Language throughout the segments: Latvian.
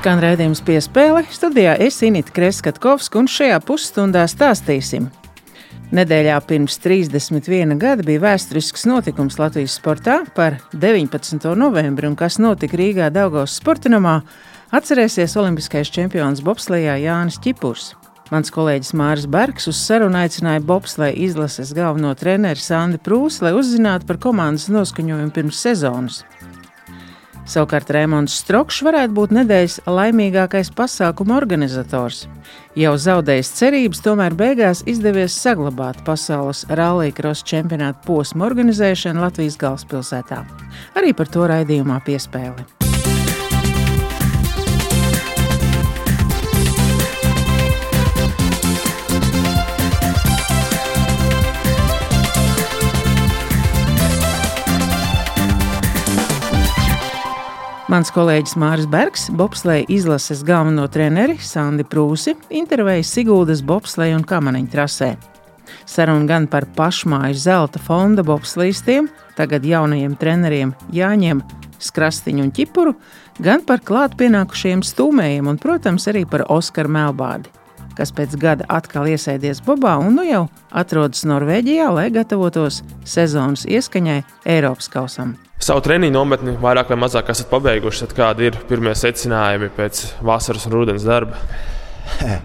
Skan redzējums piespēle. Studijā es Inīti Kreskatkovs, un šajā pusstundā stāstīsim. Nedēļā pirms 31 gada bija vēsturisks notikums Latvijas sportā par 19. novembri, un kas notika Rīgā Daugos sportinamā, atcerēsies olimpiskais čempions Bobslijā Jānis Čipurs. Mans kolēģis Māris Bergs uz sarunu aicināja Bobslēja izlases galveno treneru Sandi Prūsu, lai uzzinātu par komandas noskaņojumu pirms sezonas. Savukārt Rēmons Strokšs varētu būt nedēļas laimīgākais pasākuma organizators. Jau zaudējis cerības, tomēr beigās izdevies saglabāt pasaules rallija krosa čempionāta posmu organizēšanu Latvijas galvaspilsētā. Arī par to raidījumā piespēli. Mans kolēģis Māris Bergs, bobsleja izlases galveno treneri Sandi Prūsi, intervēja Siguldas bobsleja un kamaneņa trasē. Saruna gan par pašmāju zelta fonda bobslīstiem, tagad jaunajiem treneriem Jāņiem, Skrastiņu un Ķipuru, gan par klāt pienākušiem stūmējiem un, protams, arī par Oskaru Melbādi, kas pēc gada atkal iesēdies Bobā un nu jau atrodas Norvēģijā, lai gatavotos sezonas ieskaņai Eiropas kausam savu treniņu nometni vairāk vai mazāk esat pabeiguši. Tad kādi ir pirmie secinājumi pēc vasaras un rudens darba?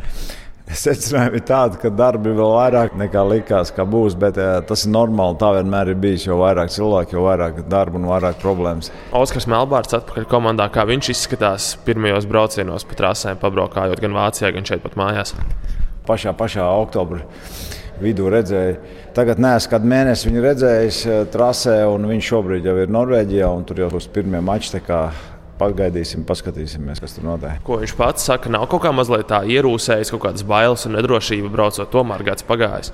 Secinājumi ir tādi, ka darbi vēl vairāk nekā likās, ka būs. Bet uh, tas ir normāli. Tā vienmēr ir bijis. Jo vairāk cilvēku, jo vairāk darba un vairāk problēmas. Oskars Melbārds atpakaļ komandā. Kā viņš izskatās pirmajos braucienos pa trasēm, pabraukājot gan Vācijā, gan šeit pat mājās? Pašā, pašā oktobrī vidū redzēju. Tagad neesmu kādu mēnesi viņu redzējis eh, trasē, un viņš šobrīd jau ir Norvēģijā, un tur jau būs pirmie mači. Pagaidīsim, paskatīsimies, kas tur notiek. Ko viņš pats saka, nav kaut kā mazliet tā ierūsējis, kaut kādas bailes un nedrošība braucot, tomēr gads pagājis.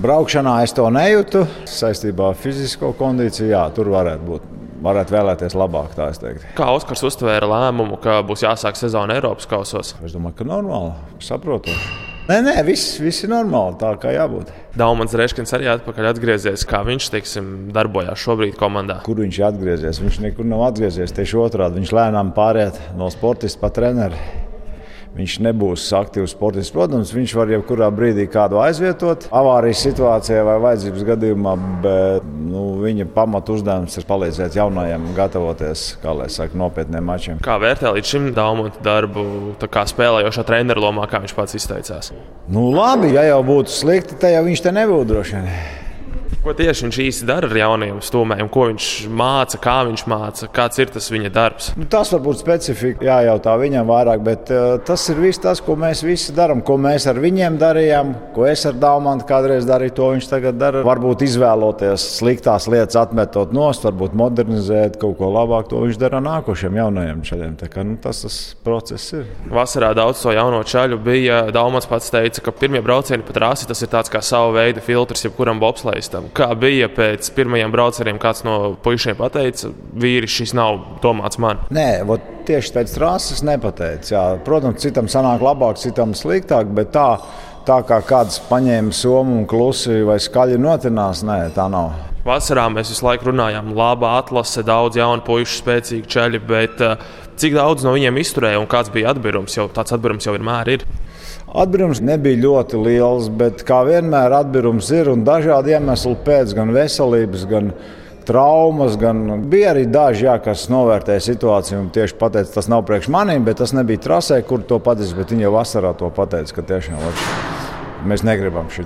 Braukšanā es to nejūtu. Saistībā ar fizisko kondīciju, jā, tur varētu būt. Varētu vēlēties labāk, tā es teiktu. Kā Oskars uztvēra lēmumu, ka būs jāsāk sezona Eiropas kausos? Es domāju, ka normāli, saprotoši. Nē, nē, viss, viss ir normāli, tā kā jābūt. Daumans Reškins arī atpakaļ atgriezies, kā viņš teiksim, darbojās šobrīd komandā. Kur viņš ir atgriezies? Viņš nekur nav atgriezies. Tieši otrādi viņš lēnām pāriet no sportista pa treneri. Viņš nebūs aktīvs sportists. Protams, viņš var jebkurā brīdī kādu aizvietot avārijas situācijā vai vajadzības gadījumā, bet nu, viņa pamatu uzdevums ir palīdzēt jaunajiem gatavoties saka, nopietniem mačiem. Kā vērtē līdz šim Daumanta darbu, kā spēlējošā treneru lomā, kā viņš pats izteicās? Nu, labi, ja jau būtu slikti, tad jau viņš te nebūtu droši vien. Ko tieši viņš īsti dara ar jauniem stūmējiem, ko viņš māca, kā viņš māca, kāds ir tas viņa darbs? Nu, tas varbūt specifika jājautā viņam vairāk, bet uh, tas ir viss tas, ko mēs visi darām, ko mēs ar viņiem darījām, ko es ar Dāmantu kādreiz darīju, to viņš tagad dara. Varbūt izvēloties sliktās lietas, atmetot nost, varbūt modernizēt kaut ko labāku, to viņš dara nākošiem jaunajiem ceļiem. Nu, tas tas process ir. Vasarā daudz to jauno ceļu bija. Dāmans pats teica, ka pirmie braucieni pa trasi tas ir tāds kā sava veida filtrs jebkuram bobslēstam kā bija pēc pirmajiem braucieniem, kāds no puišiem pateica, vīri, šis nav domāts man. Nē, tieši pēc trases nepateica. Jā. Protams, citam sanāk labāk, citam sliktāk, bet tā, tā kā kāds paņēma somu un klusi vai skaļi notinās, nē, tā nav. Vasarā mēs visu laiku runājām, laba atlase, daudz jaunu puišu, spēcīgi ceļi, bet uh, cik daudz no viņiem izturēja un kāds bija atbīrums, jo tāds atbīrums jau vienmēr ir. Atbīrums nebija ļoti liels, bet kā vienmēr atbīrums ir un dažādi iemesli pēc, gan veselības, gan traumas, gan bija arī daži, jā, kas novērtēja situāciju un tieši pateica, tas nav priekš maniem, bet tas nebija trasē, kur to pateica, bet viņi jau vasarā to pateica, ka tiešām. Var. Mēs negribam šo.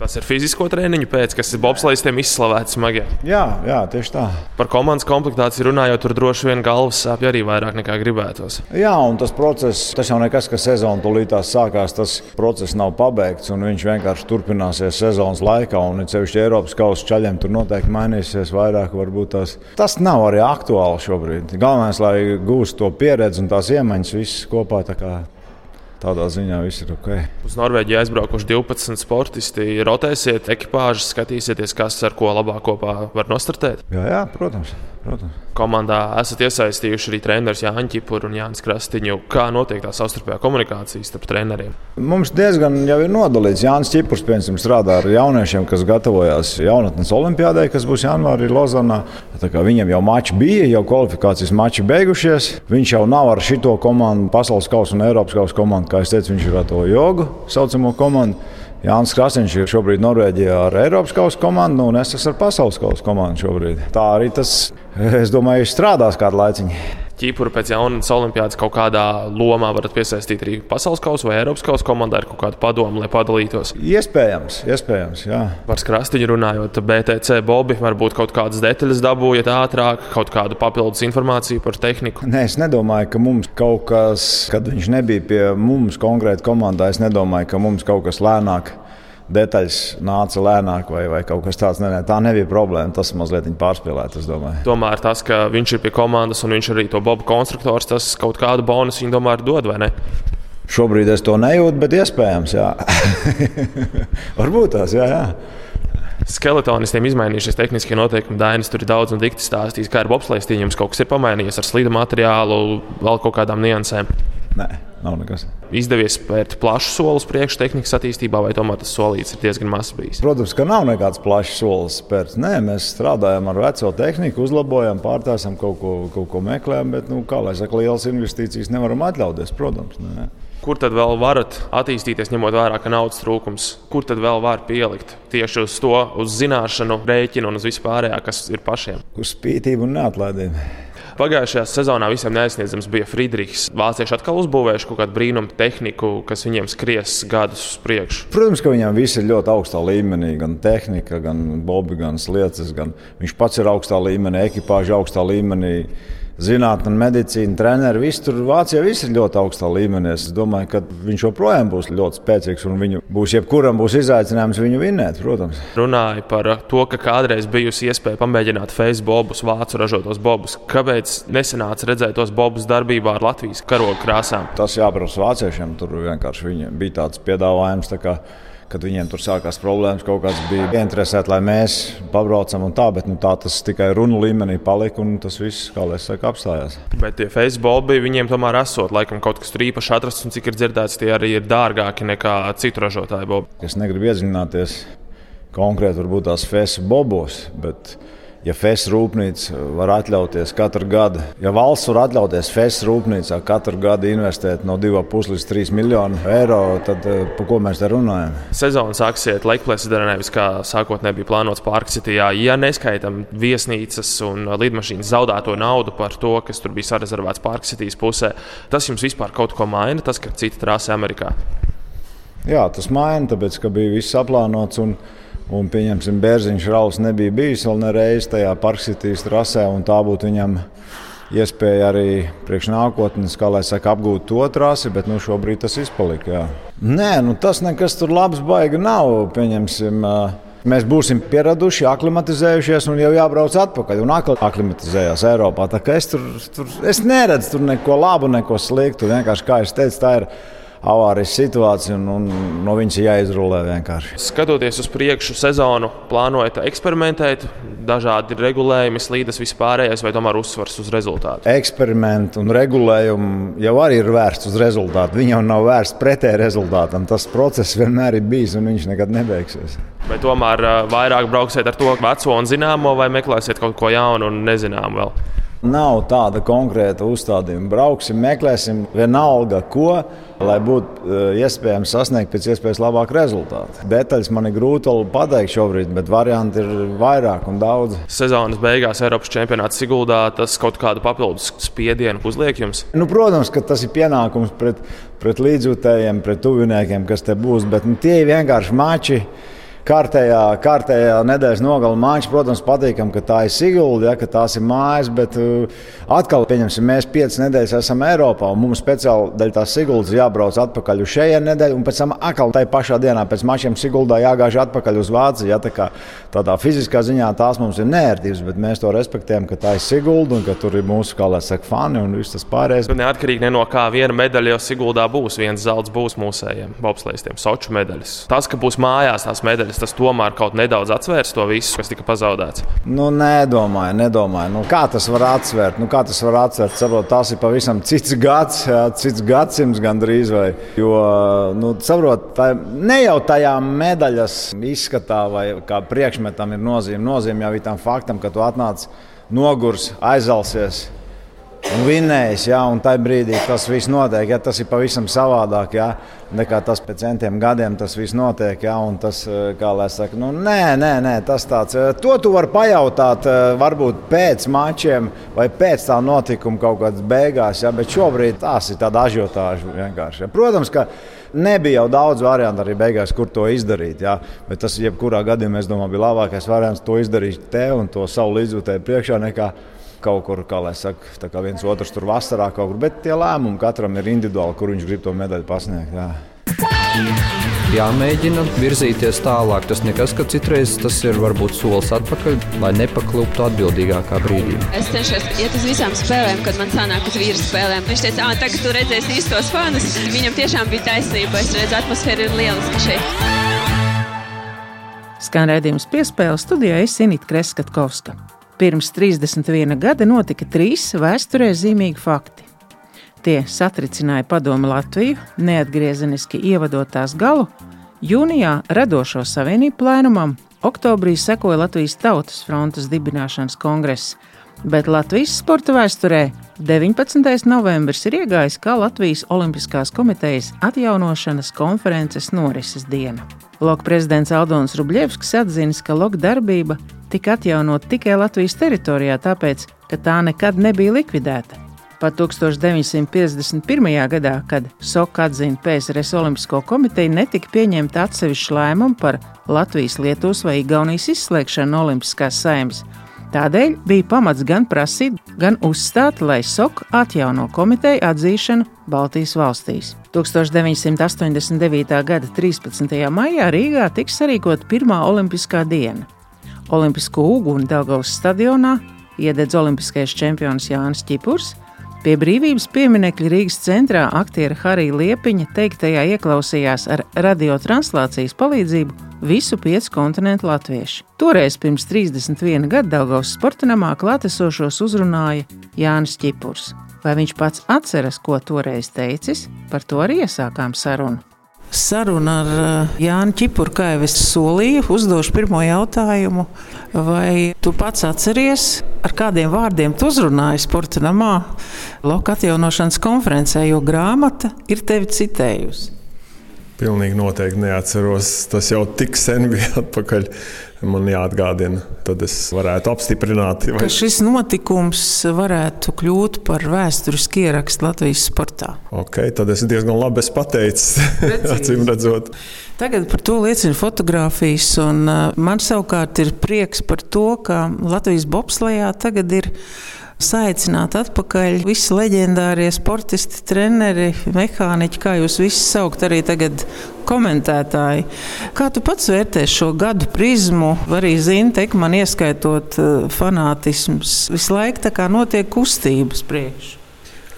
Tas ir fizisko treniņu pēc, kas ir bobslēgstiem izslavēts smagi. Jā, jā, tieši tā. Par komandas komplektāciju runājot, tur droši vien galvas sāpju arī vairāk nekā gribētos. Jā, un tas process, tas jau nekas, ka sezona tūlītās sākās, tas process nav pabeigts, un viņš vienkārši turpināsies sezonas laikā, un ceļš Eiropas kausa ceļiem tur noteikti mainīsies vairāk. Tas, tas nav arī aktuāli šobrīd. Galvenais, lai gūstu to pieredzi un tās iemaņas visas kopā tādā ziņā viss ir ok. Uz Norvēģiju aizbraukuši 12 sportisti. Rotēsiet ekipāžas, skatīsieties, kas ar ko labāk kopā var nostartēt. Jā, jā protams. protams. Komandā esat iesaistījuši arī treneris Jānis Čipuru un Jānis Krastiņu. Kā notiek tā savstarpējā komunikācija starp treneriem? Mums diezgan jau ir nodalīts. Jānis Čipurs piemēram, strādā ar jauniešiem, kas gatavojās jaunatnes olimpiādai, kas būs janvārī Lozanā. Viņam jau mači bija, jau kvalifikācijas mači beigušies. Viņš jau nav ar šito komandu, pasaules kausa un Eiropas kausa komandu, kā es teicu, viņš ir ar to jogu saucamo komandu. Jānis Krasniņš ir šobrīd Norvēģijā ar Eiropas kausa komandu, un es esmu ar pasaules kausa komandu šobrīd. Tā arī tas, es domāju, strādās kādu laiciņu. Ķīpuru pēc jaunas olimpiādas kaut kādā lomā varat piesaistīt arī pasaules kausa vai Eiropas kausa komandā ar kaut kādu padomu, lai padalītos? Iespējams, iespējams. Jā. Par skrastiņu runājot, BTC Bobi varbūt kaut kādas detaļas dabūjat ātrāk, kaut kādu papildus informāciju par tehniku. Nē, es nedomāju, ka mums kaut kas, kad viņš nebija pie mums konkrēti komandā, es nedomāju, ka mums kaut kas lēnāk detaļas nāca lēnāk, vai, vai kaut kas tāds. Nē, nē, tā nebija problēma. Tas mazliet pārspīlēts. Tomēr tas, ka viņš ir pie komandas un viņš arī to bobu konstruktors, tas kaut kādu bonusu viņa tomēr dod, vai ne? Šobrīd es to nejūtu, bet iespējams, jā. Varbūt tās, jā. jā. Skeletonistiem izmainījušies tehniskie noteikumi. Dainis tur ir daudz un dikti stāstījis, kā ar bobslēgstiem jums kaut kas ir pamainījies ar slīdu materiālu, vēl kaut kādām niansēm. Nē, nav nekas. Izdevies spērt plašu soli uz priekšu tehnikas attīstībā, vai tomēr tas solīts ir diezgan mazs bijis? Protams, ka nav nekāds plašs solis spērts. Nē, mēs strādājam ar veco tehniku, uzlabojam, pārtaisam kaut ko, kaut ko meklējam, bet, nu, kā lai saka, lielas investīcijas nevaram atļauties, protams. Nē. Kur tad vēl varat attīstīties, ņemot vērā, ka naudas trūkums? Kur tad vēl var pielikt tieši uz to, uz zināšanu, rēķinu un uz vispārējā, kas ir pašiem? Uz spītību un neatlaidību. Pagājušajā sezonā visiem neaizsniedzams bija Friedrichs. Vācieši atkal uzbūvējuši kaut kādu brīnumu tehniku, kas viņiem skries gadus uz priekšu. Protams, ka viņam viss ir ļoti augstā līmenī. Gan tehnika, gan bobi, gan slieces. Gan viņš pats ir augstā līmenī, ekipāža augstā līmenī zinātnē, medicīna, treneri. Visi tur Vācijā viss ir ļoti augstā līmenī. Es domāju, ka viņš joprojām būs ļoti spēcīgs un viņu būs jebkuram būs izaicinājums viņu vinnēt, protams. Runāja par to, ka kādreiz bijusi iespēja pamēģināt face bobus, vācu ražotos bobus. Kāpēc nesenāca redzēt tos bobus darbībā ar Latvijas karogu krāsām? Tas jāprasa vāciešiem. Tur vienkārši bija tāds piedāvājums. Tā kad viņiem tur sākās problēmas, kaut kāds bija ieinteresēts, lai mēs pabraucam un tā, bet nu, tā tas tikai runu līmenī palika un tas viss, kā lai saka, apstājās. Bet tie Facebook bija viņiem tomēr esot, laikam kaut kas tur īpaši atrasts un cik ir dzirdēts, tie arī ir dārgāki nekā citu ražotāju bobi. Es negribu iedziļināties konkrēti varbūt tās Facebook bobos, bet ja FES rūpnīca var atļauties katru gadu, ja valsts var atļauties FES rūpnīcā katru gadu investēt no 2,5 līdz 3 miljonu eiro, tad eh, par ko mēs te runājam? Sezona sāksies Lakeplēsā, nevis kā sākotnēji bija plānots Parksitijā. Ja neskaitam viesnīcas un lidmašīnas zaudēto naudu par to, kas tur bija sarezervēts Parksitijas pusē, tas jums vispār kaut ko maina, tas, ka cita trāsa Amerikā? Jā, tas maina, tāpēc ka bija viss aplānots. Un... Un, pieņemsim, Bērziņš Rauls nebija bijis vēl nereiz tajā parksitīs trasē, un tā būtu viņam iespēja arī priekš nākotnes, kā lai saka, apgūt to trasi, bet nu, šobrīd tas izpalika. Jā. Nē, nu, tas nekas tur labs baigi nav. Pieņemsim, Mēs būsim pieraduši, aklimatizējušies, un jau jābrauc atpakaļ. Un atkal aklimatizējās Eiropā. Es tur, tur es neredzu tur neko labu, neko sliktu. Vienkārši, kā es teicu, tā ir avārijas situācija, un, un no viņas ir jāizrulē vienkārši. Skatoties uz priekšu sezonu, plānojat eksperimentēt, dažādi regulējumi, slīdes vispārējais, vai tomēr uzsvars uz rezultātu? Eksperimenti un regulējumi jau arī ir vērsti uz rezultātu. Viņi jau nav vērsti pretēji rezultātam. Tas process vienmēr ir bijis, un viņš nekad nebeigsies. Vai tomēr vairāk brauksiet ar to veco un zināmo, vai meklēsiet kaut ko jaunu un nezināmu vēl? Nav tāda konkrēta uzstādījuma. Brauksim, meklēsim vienalga, ko, lai būtu eh, iespējams sasniegt pēc iespējas labāku rezultātu. Detaļas man ir grūti pateikt šobrīd, bet varianti ir vairāk un daudz. Sezonas beigās Eiropas čempionāts Siguldā tas kaut kādu papildus spiedienu uzliek jums? Nu, protams, ka tas ir pienākums pret, pret līdzjūtējiem, pret tuviniekiem, kas te būs, bet nu, tie ir vienkārši mači kārtējā, kārtējā nedēļas nogala mājiņa, protams, patīkam, ka tā ir Sigulda, ja, ka tās ir mājas, bet uh, atkal, pieņemsim, mēs piecas nedēļas esam Eiropā, un mums speciāli dēļ tās Siguldas jābrauc atpakaļ uz šejienu nedēļu, un pēc tam atkal tajā pašā dienā pēc mačiem Siguldā jāgāž atpakaļ uz Vāciju. Ja, tā kā, tādā fiziskā ziņā tās mums ir nērtības, bet mēs to respektējam, ka tā ir Sigulda un ka tur ir mūsu, kā lai saka, fani un viss tas pārējais. Neatkarīgi ne no kā viena medaļa jau Siguldā būs, viens zelts būs mūsējiem bobslēgstiem, soču medaļas. Tas, ka būs mājās tās medaļas, tas tomēr kaut nedaudz atsvērs to visu, kas tika pazaudēts. Nu, nedomāju, nedomāju. Nu, kā tas var atsvērt? Nu, kā tas var atsvērt? Saprot, tas ir pavisam cits gads, cits gadsimts gandrīz. Vai, jo, nu, saprot, tā, ne jau tajā medaļas izskatā vai kā priekšmetam ir nozīme. Nozīme jau ir tam faktam, ka tu atnāc nogurs, aizalsies un vinnējis. Ja, un tajā brīdī tas viss notiek. Ja, tas ir pavisam savādāk ja, nekā tas pēc centiem gadiem. Tas viss notiek. Ja, tas, eh, kā lai saka, nu, nē, nē, nē, tas tāds. Eh, to tu vari pajautāt eh, varbūt pēc mačiem vai pēc tā notikuma kaut kādas beigās. Ja, bet šobrīd tās ir tāda ažiotāža vienkārši. Ja. Protams, ka nebija jau daudz variantu arī beigās, kur to izdarīt. Ja. Bet tas, jebkurā gadījumā, domāju, bija labākais variants to izdarīt te un to savu līdzjūtēju priekšā nekā kaut kur, kā lai saka, kā viens otrs tur vasarā kaut kur. Bet tie lēmumi katram ir individuāli, kur viņš grib to medaļu pasniegt. Jā. Jāmēģina virzīties tālāk. Tas nekas, ka citreiz tas ir varbūt solis atpakaļ, lai nepaklūptu atbildīgākā brīdī. Es cenšos iet uz visām spēlēm, kad man sanāk uz vīru spēlēm. Viņš teica, ah, tagad tu redzēsi īstos fanus. Viņam tiešām bija taisnība. Es redzu, atmosfēra ir lieliska šeit. Skan redzējums piespēle studijā Esinīt Kreskatkovska. Pirms 31 gada notika trīs vēsturē zīmīgi fakti. Tie satricināja padomu Latviju, neatgriezeniski ievadot tās galu, jūnijā radošo savienību plēnumam, oktobrī sekoja Latvijas Tautas frontes dibināšanas kongress, bet Latvijas sporta vēsturē 19. novembris ir iegājis kā Latvijas Olimpiskās komitejas atjaunošanas konferences norises diena. Loka prezidents Aldons Rubļevskis atzīst, ka loka darbība tika atjaunota tikai Latvijas teritorijā, tāpēc, ka tā nekad nebija likvidēta. Pat 1951. gadā, kad SOK atzina PSRS Olimpisko komiteju, netika pieņemta atsevišķa lēmuma par Latvijas, Lietuvas vai Igaunijas izslēgšanu no Olimpiskās saimnes. Tādēļ bija pamats gan prasīt, gan uzstāt, lai SOK atjauno komiteju atzīšanu Baltijas valstīs. 1989. gada 13. maijā Rīgā tiks sarīkota pirmā Olimpiskā diena. Olimpisko uguni Daugavas stadionā iededz olimpiskais čempions Jānis Čipurs. Pie brīvības pieminiekļa Rīgas centrā aktiera Harija Liepiņa teiktajā ieklausījās ar radiotranslācijas palīdzību visu piecu kontinentu latvieši. Toreiz pirms 31 gadu Daugavas sporta namā klātesošos uzrunāja Jānis Čipurs. Vai viņš pats atceras, ko toreiz teicis, par to arī iesākām sarunu. Saruna ar eh, Jānu Čipuru, kā jau es solīju, uzdošu pirmo jautājumu. Vai tu pats atceries, ar kādiem vārdiem tu uzrunāji sporta namā Loka atjaunošanas konferencē, jo grāmata ir tevi citējusi? Pilnīgi noteikti neatceros. Tas jau tik sen bija atpakaļ man jāatgādina, tad es varētu apstiprināt. Vai... Ka šis notikums varētu kļūt par vēsturisku ierakstu Latvijas sportā. Ok, tad es diezgan labi esmu pateicis, acīm redzot. Tagad par to liecina fotografijas, un uh, man savukārt ir prieks par to, ka Latvijas bobslējā tagad ir saicināt atpakaļ visi leģendārie sportisti, treneri, mehāniķi, kā jūs visi saukt, arī tagad komentētāji. Kā tu pats vērtē šo gadu prizmu, arī zini, ka man ieskaitot eh, fanātisms, visu laiku tā kā notiek kustības priekš.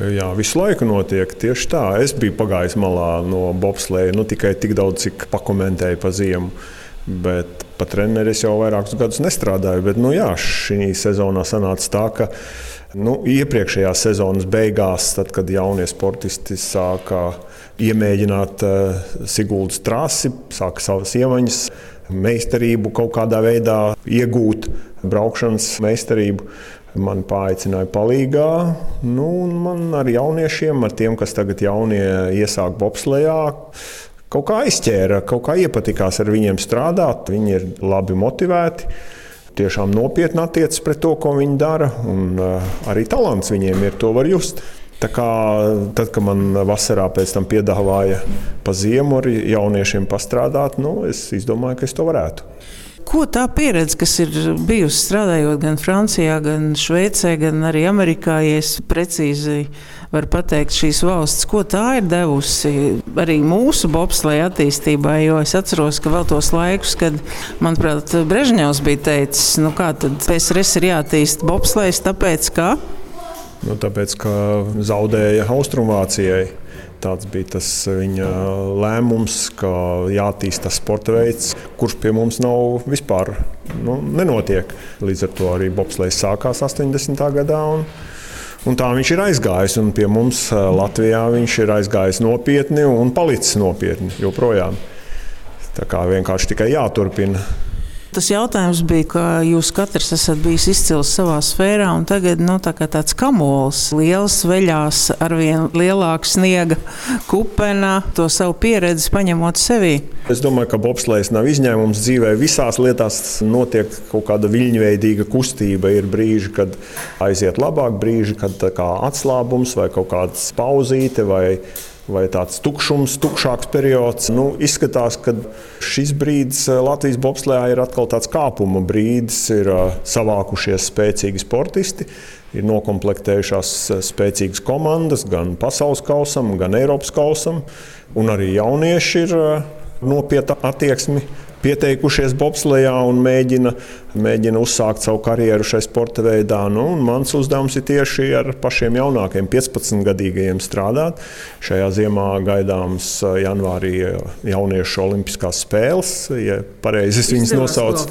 Jā, visu laiku notiek tieši tā. Es biju pagājis malā no bobslēja, nu tikai tik daudz, cik pakomentēju pa ziemu. Bet pat treneris jau vairākus gadus nestrādāju. Bet, nu, jā, šī sezonā sanāca tā, ka Nu, iepriekšējās sezonas beigās, tad, kad jaunie sportisti sāka iemēģināt uh, Siguldas trasi, sāka savas iemaņas, meistarību kaut kādā veidā iegūt, braukšanas meistarību. Man paaicināja palīgā, nu, man ar jauniešiem, ar tiem, kas tagad jaunie iesāk bobslējā, kaut kā aizķēra, kaut kā iepatikās ar viņiem strādāt. Viņi ir labi motivēti tiešām nopietni attiecas pret to, ko viņi dara. Un, uh, arī talants viņiem ir, to var just. Tā kā tad, kad man vasarā pēc tam piedāvāja pa ziemu ar jauniešiem pastrādāt, nu, es izdomāju, ka es to varētu. Ko tā pieredze, kas ir bijusi strādājot gan Francijā, gan Šveicē, gan arī Amerikā, ja es precīzi varu pateikt, šīs valsts, ko tā ir devusi arī mūsu bobsleja attīstībai? Jo es atceros, ka vēl tos laikus, kad, manuprāt, Brežņevs bija teicis, nu kā tad PSRS ir jātīst bobslejas, tāpēc ka. Nu, tāpēc, ka zaudēja Austrumvācijai Tāds bija tas viņa lēmums, ka jāattīsta sporta veids, kurš pie mums nav vispār nu, nenotiek. Līdz ar to arī bobslēgs sākās 80. gadā. Un, un tā viņš ir aizgājis. Un pie mums Latvijā viņš ir aizgājis nopietni un palicis nopietni joprojām. Tā kā vienkārši tikai jāturpina Tas jautājums bija, ka jūs katrs esat bijis izcils savā sfērā, un tagad nu, tā tāds kamols, liels veļās ar vien lielāku sniega kupenā, to savu pieredzi paņemot sevī. Es domāju, ka bobslēgs nav izņēmums dzīvē. Visās lietās notiek kaut kāda viļņveidīga kustība. Ir brīži, kad aiziet labāk, brīži, kad atslābums vai kaut kāda pauzīte vai vai tāds tukšums, tukšāks periods. Nu, izskatās, ka šis brīdis eh, Latvijas bobslēgā ir atkal tāds kāpuma brīdis. Ir eh, savākušies spēcīgi sportisti, ir noklāpējušās eh, spēcīgas komandas gan pasaules kausam, gan Eiropas kausam, un arī jaunieši ir nopietna attieksme pieteikušies bobslejā un mēģina, mēģina uzsākt savu karjeru šajā sporta veidā. Nu, mans uzdevums ir tieši ar pašiem jaunākiem, 15 gadīgajiem strādāt. Šajā ziemā gaidāms janvārī jauniešu olimpiskās spēles, ja pareizi es viņas nosaucu.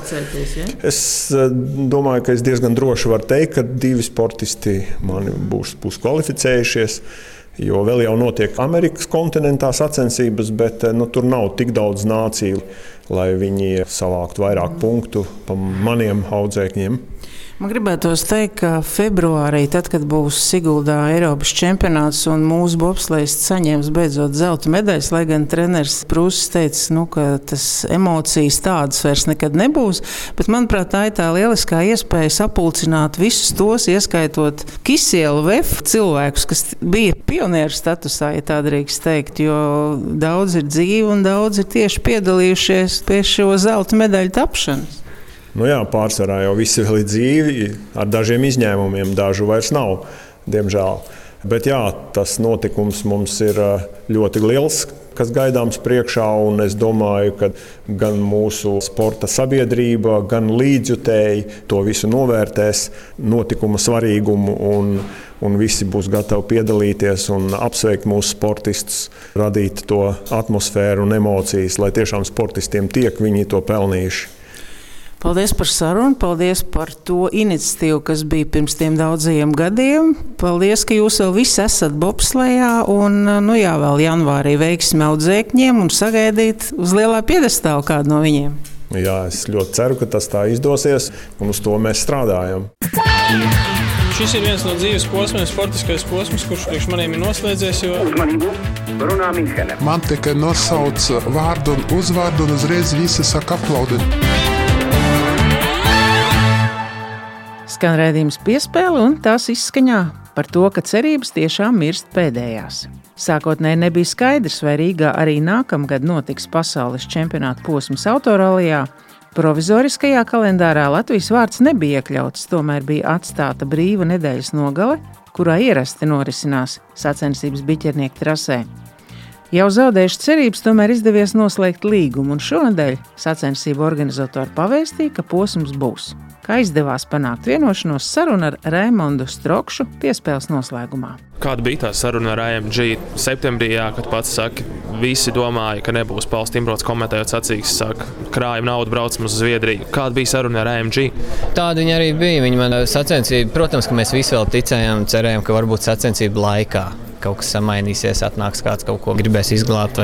Ja? Es domāju, ka es diezgan droši varu teikt, ka divi sportisti man būs, būs kvalificējušies. Jo vēl jau notiek Amerikas kontinentā sacensības, bet nu, tur nav tik daudz nāciju, lai viņi savāktu vairāk punktu pa maniem audzēkņiem. Man gribētos teikt, ka februārī, tad, kad būs Siguldā Eiropas čempionāts un mūsu bobslēgs saņems beidzot zelta medaļas, lai gan treneris Prūsis teica, nu, ka tas emocijas tādas vairs nekad nebūs, bet manuprāt, tā ir tā lieliskā iespēja sapulcināt visus tos, ieskaitot Kisielu Vefu cilvēkus, kas bija pionieru statusā, ja tā drīkst teikt, jo daudz ir dzīvi un daudz ir tieši piedalījušies pie šo zelta medaļu tapšanas. Nu jā, pārsvarā jau visi ir dzīvi, ar dažiem izņēmumiem, dažu vairs nav, diemžēl. Bet jā, tas notikums mums ir ļoti liels, kas gaidāms priekšā. Es domāju, ka gan mūsu sporta sabiedrība, gan līdzjutēji to visu novērtēs, notikuma svarīgumu. Un, un visi būs gatavi piedalīties un apsveikt mūsu sportistus, radīt to atmosfēru un emocijas, lai tiešām sportistiem tiek viņi to pelnījuši. Paldies par sarunu, paldies par to iniciatīvu, kas bija pirms tiem daudziem gadiem. Paldies, ka jūs vēl visi esat bobslējā un, nu jā, vēl janvārī veiksim audzēkņiem un sagaidīt uz lielā piedestāla kādu no viņiem. Jā, es ļoti ceru, ka tas tā izdosies un uz to mēs strādājam. Šis ir viens no dzīves posmiem, sportiskais posms, kurš priekš maniem ir noslēdzies. Jo... Man tikai nosauc vārdu un uzvārdu, un uzreiz visi saka aplaudēt. Skan redzējums piespēle un tās izskaņā par to, ka cerības tiešām mirst pēdējās. Sākotnēji nebija skaidrs, vai Rīgā arī nākamgad notiks pasaules čempionāta posms autorālijā. Provizoriskajā kalendārā Latvijas vārds nebija iekļauts, tomēr bija atstāta brīva nedēļas nogale, kurā ierasti norisinās sacensības biķernieku trasē. Jau zaudējuši cerības, tomēr izdevies noslēgt līgumu, un šonadēļ sacensību organizatori pavēstīja, ka posms būs kā izdevās panākt vienošanos sarunu ar Raimondu Strokšu piespēles noslēgumā. Kāda bija tā saruna ar AMG septembrī, jā, kad pats saka, visi domāja, ka nebūs Pauls Timbrots komentējot sacīks, saka, krājuma naudu braucam uz Zviedriju. Kāda bija saruna ar AMG? Tāda viņa arī bija. Viņa man sacensība, protams, ka mēs visi vēl ticējām, cerējām, ka varbūt sacensību laikā kaut kas samainīsies, atnāks kāds kaut ko gribēs izglābt.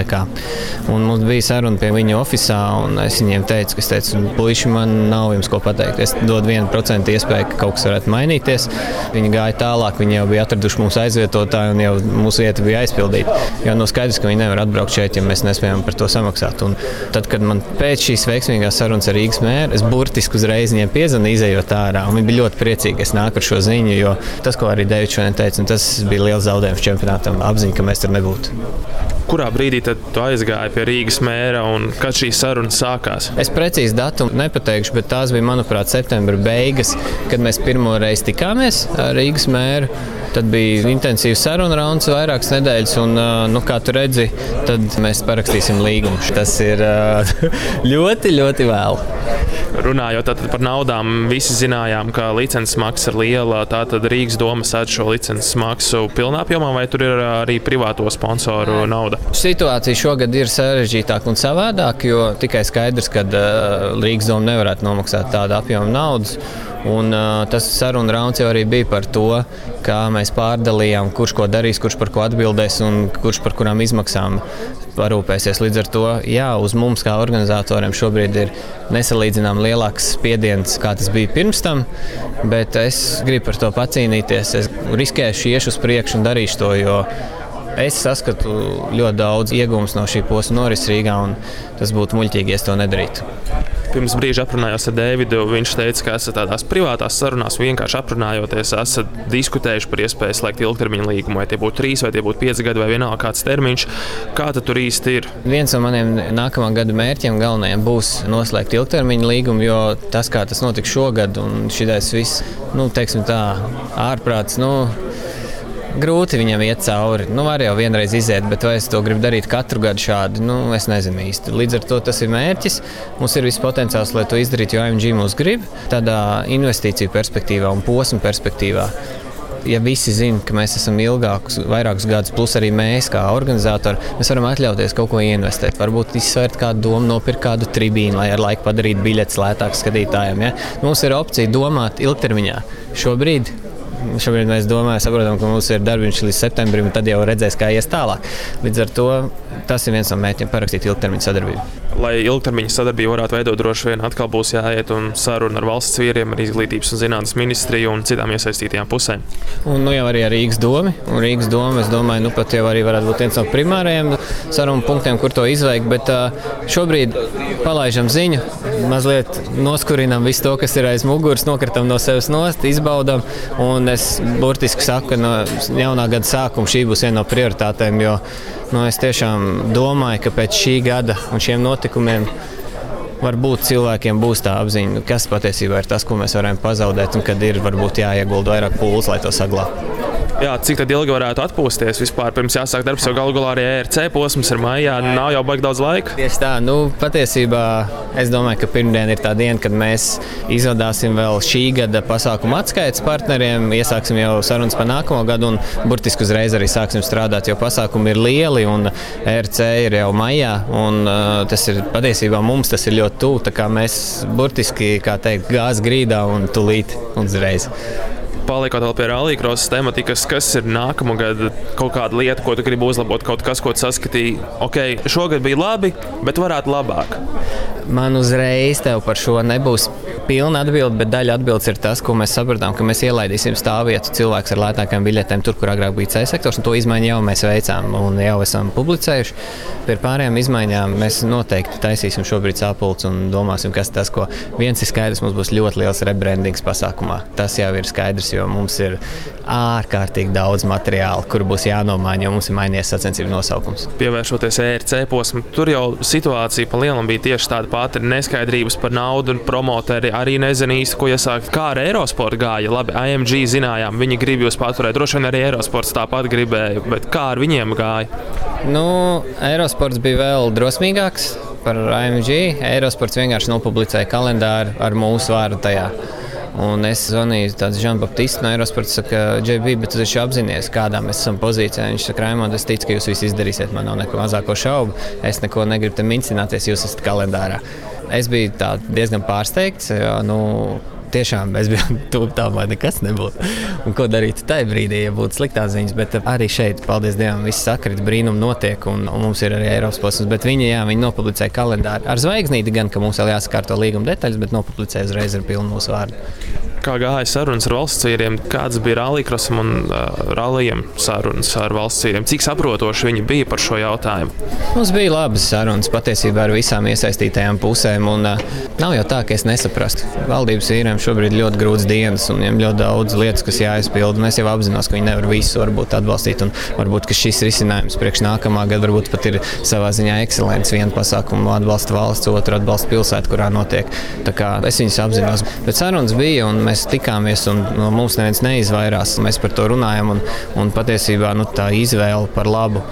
Un mums bija saruna pie viņa oficiālā, un es viņiem teicu, ka, es teicu, puiši, man nav jums ko pateikt. Es dodu vienu procentu iespēju, ka kaut kas varētu mainīties. Viņi gāja tālāk, viņi jau bija atraduši mūsu aizvietotāju, un jau mūsu vieta bija aizpildīta. Jo no skaidrs, ka viņi nevar atbraukt šeit, ja mēs nespējam par to samaksāt. Un tad, kad man pēc šīs veiksmīgās sarunas ar Rīgas mēru, es burtiski uzreiz viņiem piezvanīju, izējot ārā. Viņi bija ļoti priecīgi, ka es nāku ar šo ziņu, jo tas, ko arī Deivids šodien teica, tas bija liels zaudējums čempionātam, apziņa, ka mēs tur nebūtu. Kurā brīdī tu aizgāji pie Rīgas mēra un kad šī saruna sākās? Es precīzi datumu nepateikšu, bet tās bija, manuprāt, septembra beigas, kad mēs pirmo reizi tikāmies ar Rīgas mēru. Tad bija intensīvs sarunu rauns, vairākas nedēļas, un, nu, kā tu redzi, tad mēs parakstīsim līgumu. Tas ir ļoti, ļoti vēlu. Runājot par naudām, visi zinājām, ka licences maksa ir liela. Tātad Rīgas doma sēž šo licences maksu pilnā apjomā, vai tur ir arī privāto sponsoru nauda? Situācija šogad ir sarežģītāka un savādāka, jo tikai skaidrs, ka Rīgas doma nevarētu nomaksāt tādu apjomu naudas. Un, tas sarunu rauns jau arī bija par to, kā mēs pārdalījām, kurš ko darīs, kurš par ko atbildēs un kurš par kurām izmaksām parūpēsies. Līdz ar to jā, uz mums, kā organizatoriem, šobrīd ir nesalīdzināmāk lielāks spiediens, kā tas bija pirms tam. Bet es gribu par to pacīnīties. Es riskēšu, iešu uz priekšu un darīšu to. Es saskatu ļoti daudz iegūmus no šī posma norises Rīgā, un tas būtu muļķīgi, ja to nedarītu. Pirms brīža aprunājos ar Dēvidu. Viņš teica, ka esat tādās privātās sarunās, vienkārši aprunājoties, esat diskutējuši par iespēju slēgt ilgtermiņa līgumu. Vai tie būtu trīs, vai tie būtu pieci gadi, vai vienalga kāds termiņš. Kā tur īsti ir? Viens no maniem nākamā gada mērķiem galvenajiem būs noslēgt ilgtermiņa līgumu, jo tas, kā tas notika šogad, un šis viss, nu, teiksim tā, ārprāts. Nu, grūti viņam iet cauri. Nu, var jau vienreiz iziet, bet vai es to gribu darīt katru gadu šādi, nu, es nezinu īsti. Līdz ar to tas ir mērķis. Mums ir viss potenciāls, lai to izdarītu, jo AMG mūs grib tādā investīciju perspektīvā un posmu perspektīvā ja visi zina, ka mēs esam ilgākus, vairākus gadus, plus arī mēs, kā organizatori, mēs varam atļauties kaut ko investēt. Varbūt izsvērt kādu domu, nopirkt kādu tribīnu, lai ar laiku padarītu biļetes lētākas skatītājiem. Ja? Mums ir opcija domāt ilgtermiņā. Šobrīd Šobrīd mēs domājam, saprotam, ka mums ir darbiņš līdz septembrim, un tad jau redzēs, kā ies tālāk. Līdz ar to tas ir viens no mērķiem - parakstīt ilgtermiņa sadarbību. Lai ilgtermiņa sadarbību varētu veidot, droši vien atkal būs jāiet un saruna ar valsts vīriem, ar izglītības un zinātnes ministriju un citām iesaistītajām pusēm. Un, nu, jau arī ar Rīgas domu. Rīgas doma, es domāju, nu, pat jau arī varētu būt viens no primārajiem sarunu punktiem, kur to izveikt. Bet šobrīd palaidām ziņu, mazliet noskurinām visu to, kas ir aiz muguras, nokritam no sevis nost, izbaudām. Un es burtiski saku, ka no jaunā gada sākuma šī būs viena no prioritātēm, jo nu, es tiešām domāju, ka pēc šī gada un šiem notikumiem varbūt cilvēkiem būs tā apziņa, kas patiesībā ir tas, ko mēs varam pazaudēt, un kad ir varbūt jāiegulda vairāk pūles, lai to saglabātu. Jā, cik ilgi varētu atpūsties vispār? Pirms jāsāk darbs, jau galu galā arī ERC posms ir maijā. Nav jau baigi daudz laika. Tieši tā, nu, patiesībā es domāju, ka pirmdiena ir tā diena, kad mēs izvadāsim vēl šī gada pasākumu atskaites partneriem, iesāksim jau sarunas par nākamo gadu un burtiski uzreiz arī sāksim strādāt, jo pasākumi ir lieli un ERC ir jau maijā. Un, uh, tas ir patiesībā mums tas ir ļoti tuvu. Mēs burtiski, kā teikt, gāzes grīdā un tulīt uzreiz paliekot vēl pie rallija tematikas, kas ir nākamā gada kaut kāda lieta, ko tu gribi uzlabot, kaut kas, ko saskatīji. Ok, šogad bija labi, bet varētu labāk. Man uzreiz tev par šo nebūs pilna atbilde, bet daļa atbildes ir tas, ko mēs sapratām, ka mēs ielaidīsim stāvvietu cilvēks ar lētākām biļetēm tur, kur agrāk bija C sektors. To izmaiņu jau mēs veicām un jau esam publicējuši. Pie pārējām izmaiņām mēs noteikti taisīsim šobrīd sapulci un domāsim, kas tas, ko viens ir skaidrs, mums būs ļoti liels rebrandings pasākumā. Tas jau ir skaidrs, jo mums ir ārkārtīgi daudz materiāla, kur būs jānomaina, jo mums ir mainījies sacensību nosaukums. Pievēršoties ERC posmam, tur jau situācija pa lielam bija tieši tāda pati - neskaidrības par naudu, un promoteri arī nezina īsti, ko iesākt. Kā ar Eirosportu gāja? Labi, AMG zinājām, viņi grib jūs paturēt. Droši vien arī Eirosports tāpat gribēja, bet kā ar viņiem gāja? Nu, Eirosports bija vēl drosmīgāks par AMG. Eirosports vienkārši nopublicēja kalendāru ar mūsu vārdu tajā. Un es zvanīju tādam Žanbaptistam no Eirosporta, saka, JB, bet tu taču apzinājies, kādā mēs esam pozīcijā. Viņš saka, Raimond, es ticu, ka jūs visi izdarīsiet, man nav neko mazāko šaubu. Es neko negribu te mincināties, jūs esat kalendārā. Es biju diezgan pārsteigts. Jo, nu, tiešām mēs bijām tuvu tam, lai nekas nebūtu. Un ko darīt tajā brīdī, ja būtu sliktās ziņas. Bet arī šeit, paldies Dievam, viss sakrit, brīnum notiek, un, un mums ir arī Eiropas posms. Bet viņi, jā, viņi nopublicēja kalendāru ar zvaigznīti, gan ka mums vēl jāsakārto līguma detaļas, bet nopublicēja uzreiz ar pilnu mūsu vārdu kā gāja sarunas ar valsts vīriem, kādas bija rallija un uh, rallijiem sarunas ar valsts vīriem? Cik saprotoši viņi bija par šo jautājumu? Mums bija labas sarunas patiesībā ar visām iesaistītajām pusēm. Un, uh, nav jau tā, ka es nesaprastu. Valdības vīriem šobrīd ir ļoti grūts dienas un viņiem ļoti daudz lietas, kas jāizpild. Es jau apzinos, ka viņi nevar visu varbūt, atbalstīt. Varbūt šis risinājums priekš nākamā gada varbūt pat ir savā ziņā ekscelents. Vienu pasākumu atbalsta valsts, otru atbalsta pilsētu, kurā notiek. Es viņus apzinos. Bet sarunas bija un mēs tikāmies, un no mums neviens neizvairās. Mēs par to runājam, un, un patiesībā nu, tā izvēle par labu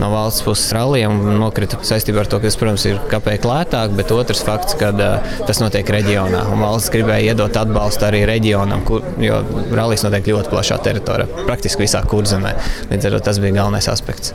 no valsts puses rallija nokrita saistībā ar to, ka tas, protams, ir kāpēc lētāk, bet otrs fakts, ka uh, tas notiek reģionā. Valsts gribēja iedot atbalstu arī reģionam, kur, jo rallijas notiek ļoti plašā teritorijā, praktiski visā kurzemē. Līdz ar to tas bija galvenais aspekts.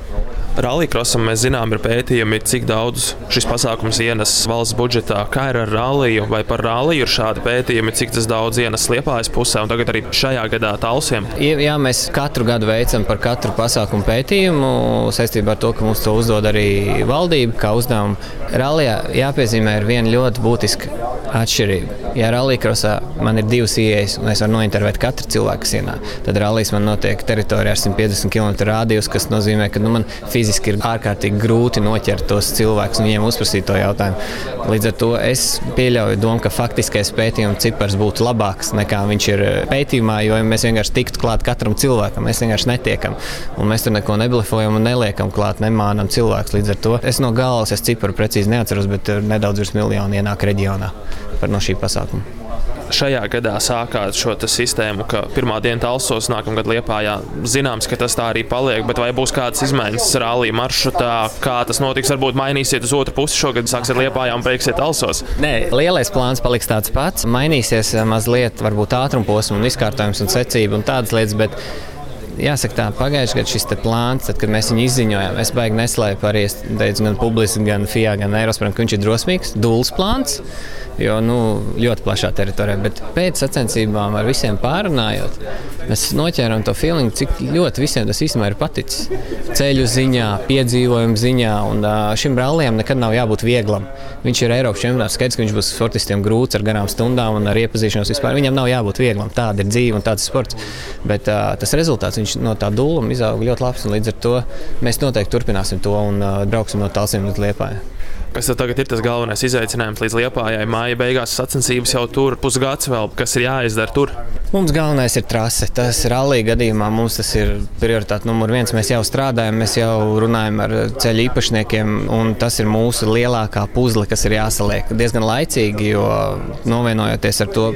Rallycrossam mēs zinām, ir pētījumi, cik daudz šis pasākums ienes valsts budžetā. Kā ir ar ralliju vai par ralliju ir šādi pētījumi, cik tas daudz ienes liepājas pusē un tagad arī šajā gadā talsiem? Jā, mēs katru gadu veicam par katru pasākumu pētījumu saistībā ar to, ka mums to uzdod arī valdība kā uzdevumu. Rallijā jāpiezīmē ir viena ļoti būtiska atšķirība. Ja rallija man ir divas ieejas, un es varu nointervēt katru cilvēku sienā, tad rallijas man notiek teritorijā ar 150 km rādījus, kas nozīmē, ka nu, man fiziski ir ārkārtīgi grūti noķert tos cilvēkus un viņiem uzprasīt to jautājumu. Līdz ar to es pieļauju domu, ka faktiskais pētījuma cipars būtu labāks nekā viņš ir pētījumā, jo mēs vienkārši tiktu klāt katram cilvēkam, mēs vienkārši netiekam. Un mēs tur neko neblefojam un neliekam klāt, nemānam cilvēkus. Līdz ar to es no galvas es ciparu precīzi neatceros, bet nedaudz virs miljonu ienāk reģionā par no šī pasākuma šajā gadā sākāt šo sistēmu, ka pirmā diena talsos, nākamā gada liepājā. Zināms, ka tas tā arī paliek, bet vai būs kādas izmaiņas rallija maršrutā, kā tas notiks? Varbūt mainīsiet uz otru pusi šogad, sāksiet liepājā un beigsiet talsos. Nē, lielais plāns paliks tāds pats. Mainīsies eh, mazliet varbūt ātrumposms un izkārtojums un secība un tādas lietas. Bet... Jāsaka, tā pagājušajā gadā šis plāns, tad, kad mēs viņu izziņojām, es baigi neslēpu arī teicu, gan publiski, gan FIA, gan Eiropas, ka viņš ir drosmīgs, dūls plāns jo nu, ļoti plašā teritorijā. Bet pēc sacensībām ar visiem pārunājot, mēs noķēram to feeling, cik ļoti visiem tas īstenībā ir paticis. Ceļu ziņā, piedzīvojumu ziņā, un šim rallijam nekad nav jābūt vieglam. Viņš ir Eiropas čempionāts, skaidrs, ka viņš būs sportistiem grūts ar garām stundām un ar iepazīšanos vispār. Viņam nav jābūt vieglam. Tāda ir dzīve un tāds ir sports. Bet uh, tas rezultāts no tā dūluma izauga ļoti labs. Līdz ar to mēs noteikti turpināsim to un uh, brauksim no tālsiem līdz liepājai. Kas tagad ir tas galvenais izaicinājums līdz liepājai? Māja beigās sacensības jau tur pusgads vēl, kas ir jāizdara tur. Mums galvenais ir trase. Tas ir rallija gadījumā. Mums tas ir prioritāte numur viens. Mēs jau strādājam, mēs jau runājam ar ceļu īpašniekiem, un tas ir mūsu lielākā puzle, kas ir jāsaliek diezgan laicīgi, jo novienojoties ar to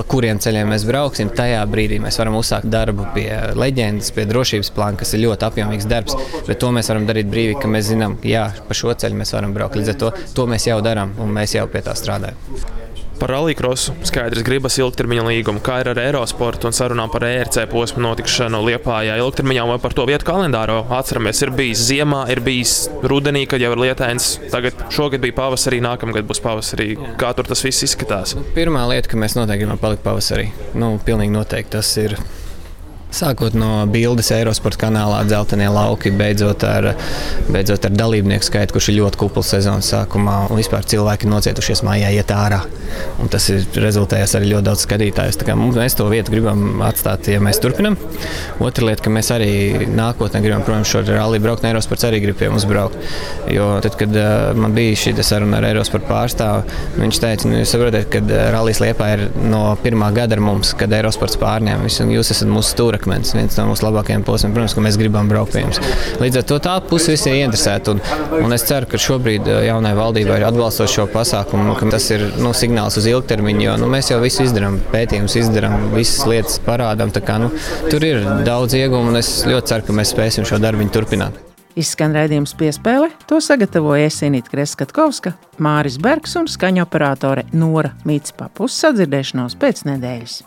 pa kuriem ceļiem mēs brauksim, tajā brīdī mēs varam uzsākt darbu pie leģendas, pie drošības plāna, kas ir ļoti apjomīgs darbs. Bet to mēs varam darīt brīvi, ka mēs zinām, ka jā, pa šo ceļu mēs varam braukt. Līdz ar to, to mēs jau darām un mēs jau pie tā strādājam. Par rallycrossu skaidrs gribas ilgtermiņa līgumu, kā ir ar Eirosportu un sarunām par ERC posmu notikšanu Liepājā. Ilgtermiņā vai par to vietu kalendāro atceramies, ir bijis ziemā, ir bijis rudenī, kad jau ir lietains. Tagad šogad bija pavasarī, nākamgad būs pavasarī. Kā tur tas viss izskatās? Pirmā lieta, ka mēs noteikti gribam palikt pavasarī. Nu, pilnīgi noteikti tas ir Sākot no bildes Eirosports kanālā, dzeltenie lauki, beidzot ar, beidzot ar dalībnieku skaitu, kurš ir ļoti kupls sezonas sākumā. Un vispār cilvēki nocietušies mājā, iet ārā. Un tas ir rezultējis arī ļoti daudz skatītājus. Mēs to vietu gribam atstāt, ja mēs turpinām. Otra lieta, ka mēs arī nākotnē gribam, protams, šo rallija braukt. Eirosports arī grib pie mums braukt. Jo tad, kad uh, man bija šī saruna ar Eirosports pārstāvu, viņš teica, nu, jūs saprotat, ka rallijas liepā ir no pirmā gada ar mums, kad Eirosports pārņēma visu, un jūs esat mūsu stūra stūrakmens, viens no mūsu labākajiem posmiem. Protams, ka mēs gribam braukt pie jums. Līdz ar to tā puse visi ir interesēta. Un, un es ceru, ka šobrīd eh, jaunai valdībai ir atbalstot šo pasākumu, ka tas ir nu, signāls uz ilgtermiņu, jo nu, mēs jau visu izdarām, pētījumus izdarām, visas lietas parādām. Kā, nu, tur ir daudz ieguvumu, un es ļoti ceru, ka mēs spēsim šo darbu turpināt. Izskan raidījums piespēle, to sagatavoja Esinīta Kreskatkovska, Māris Bergs un skaņa operātore Nora Mītspa. Uz sadzirdēšanos pēc nedēļas.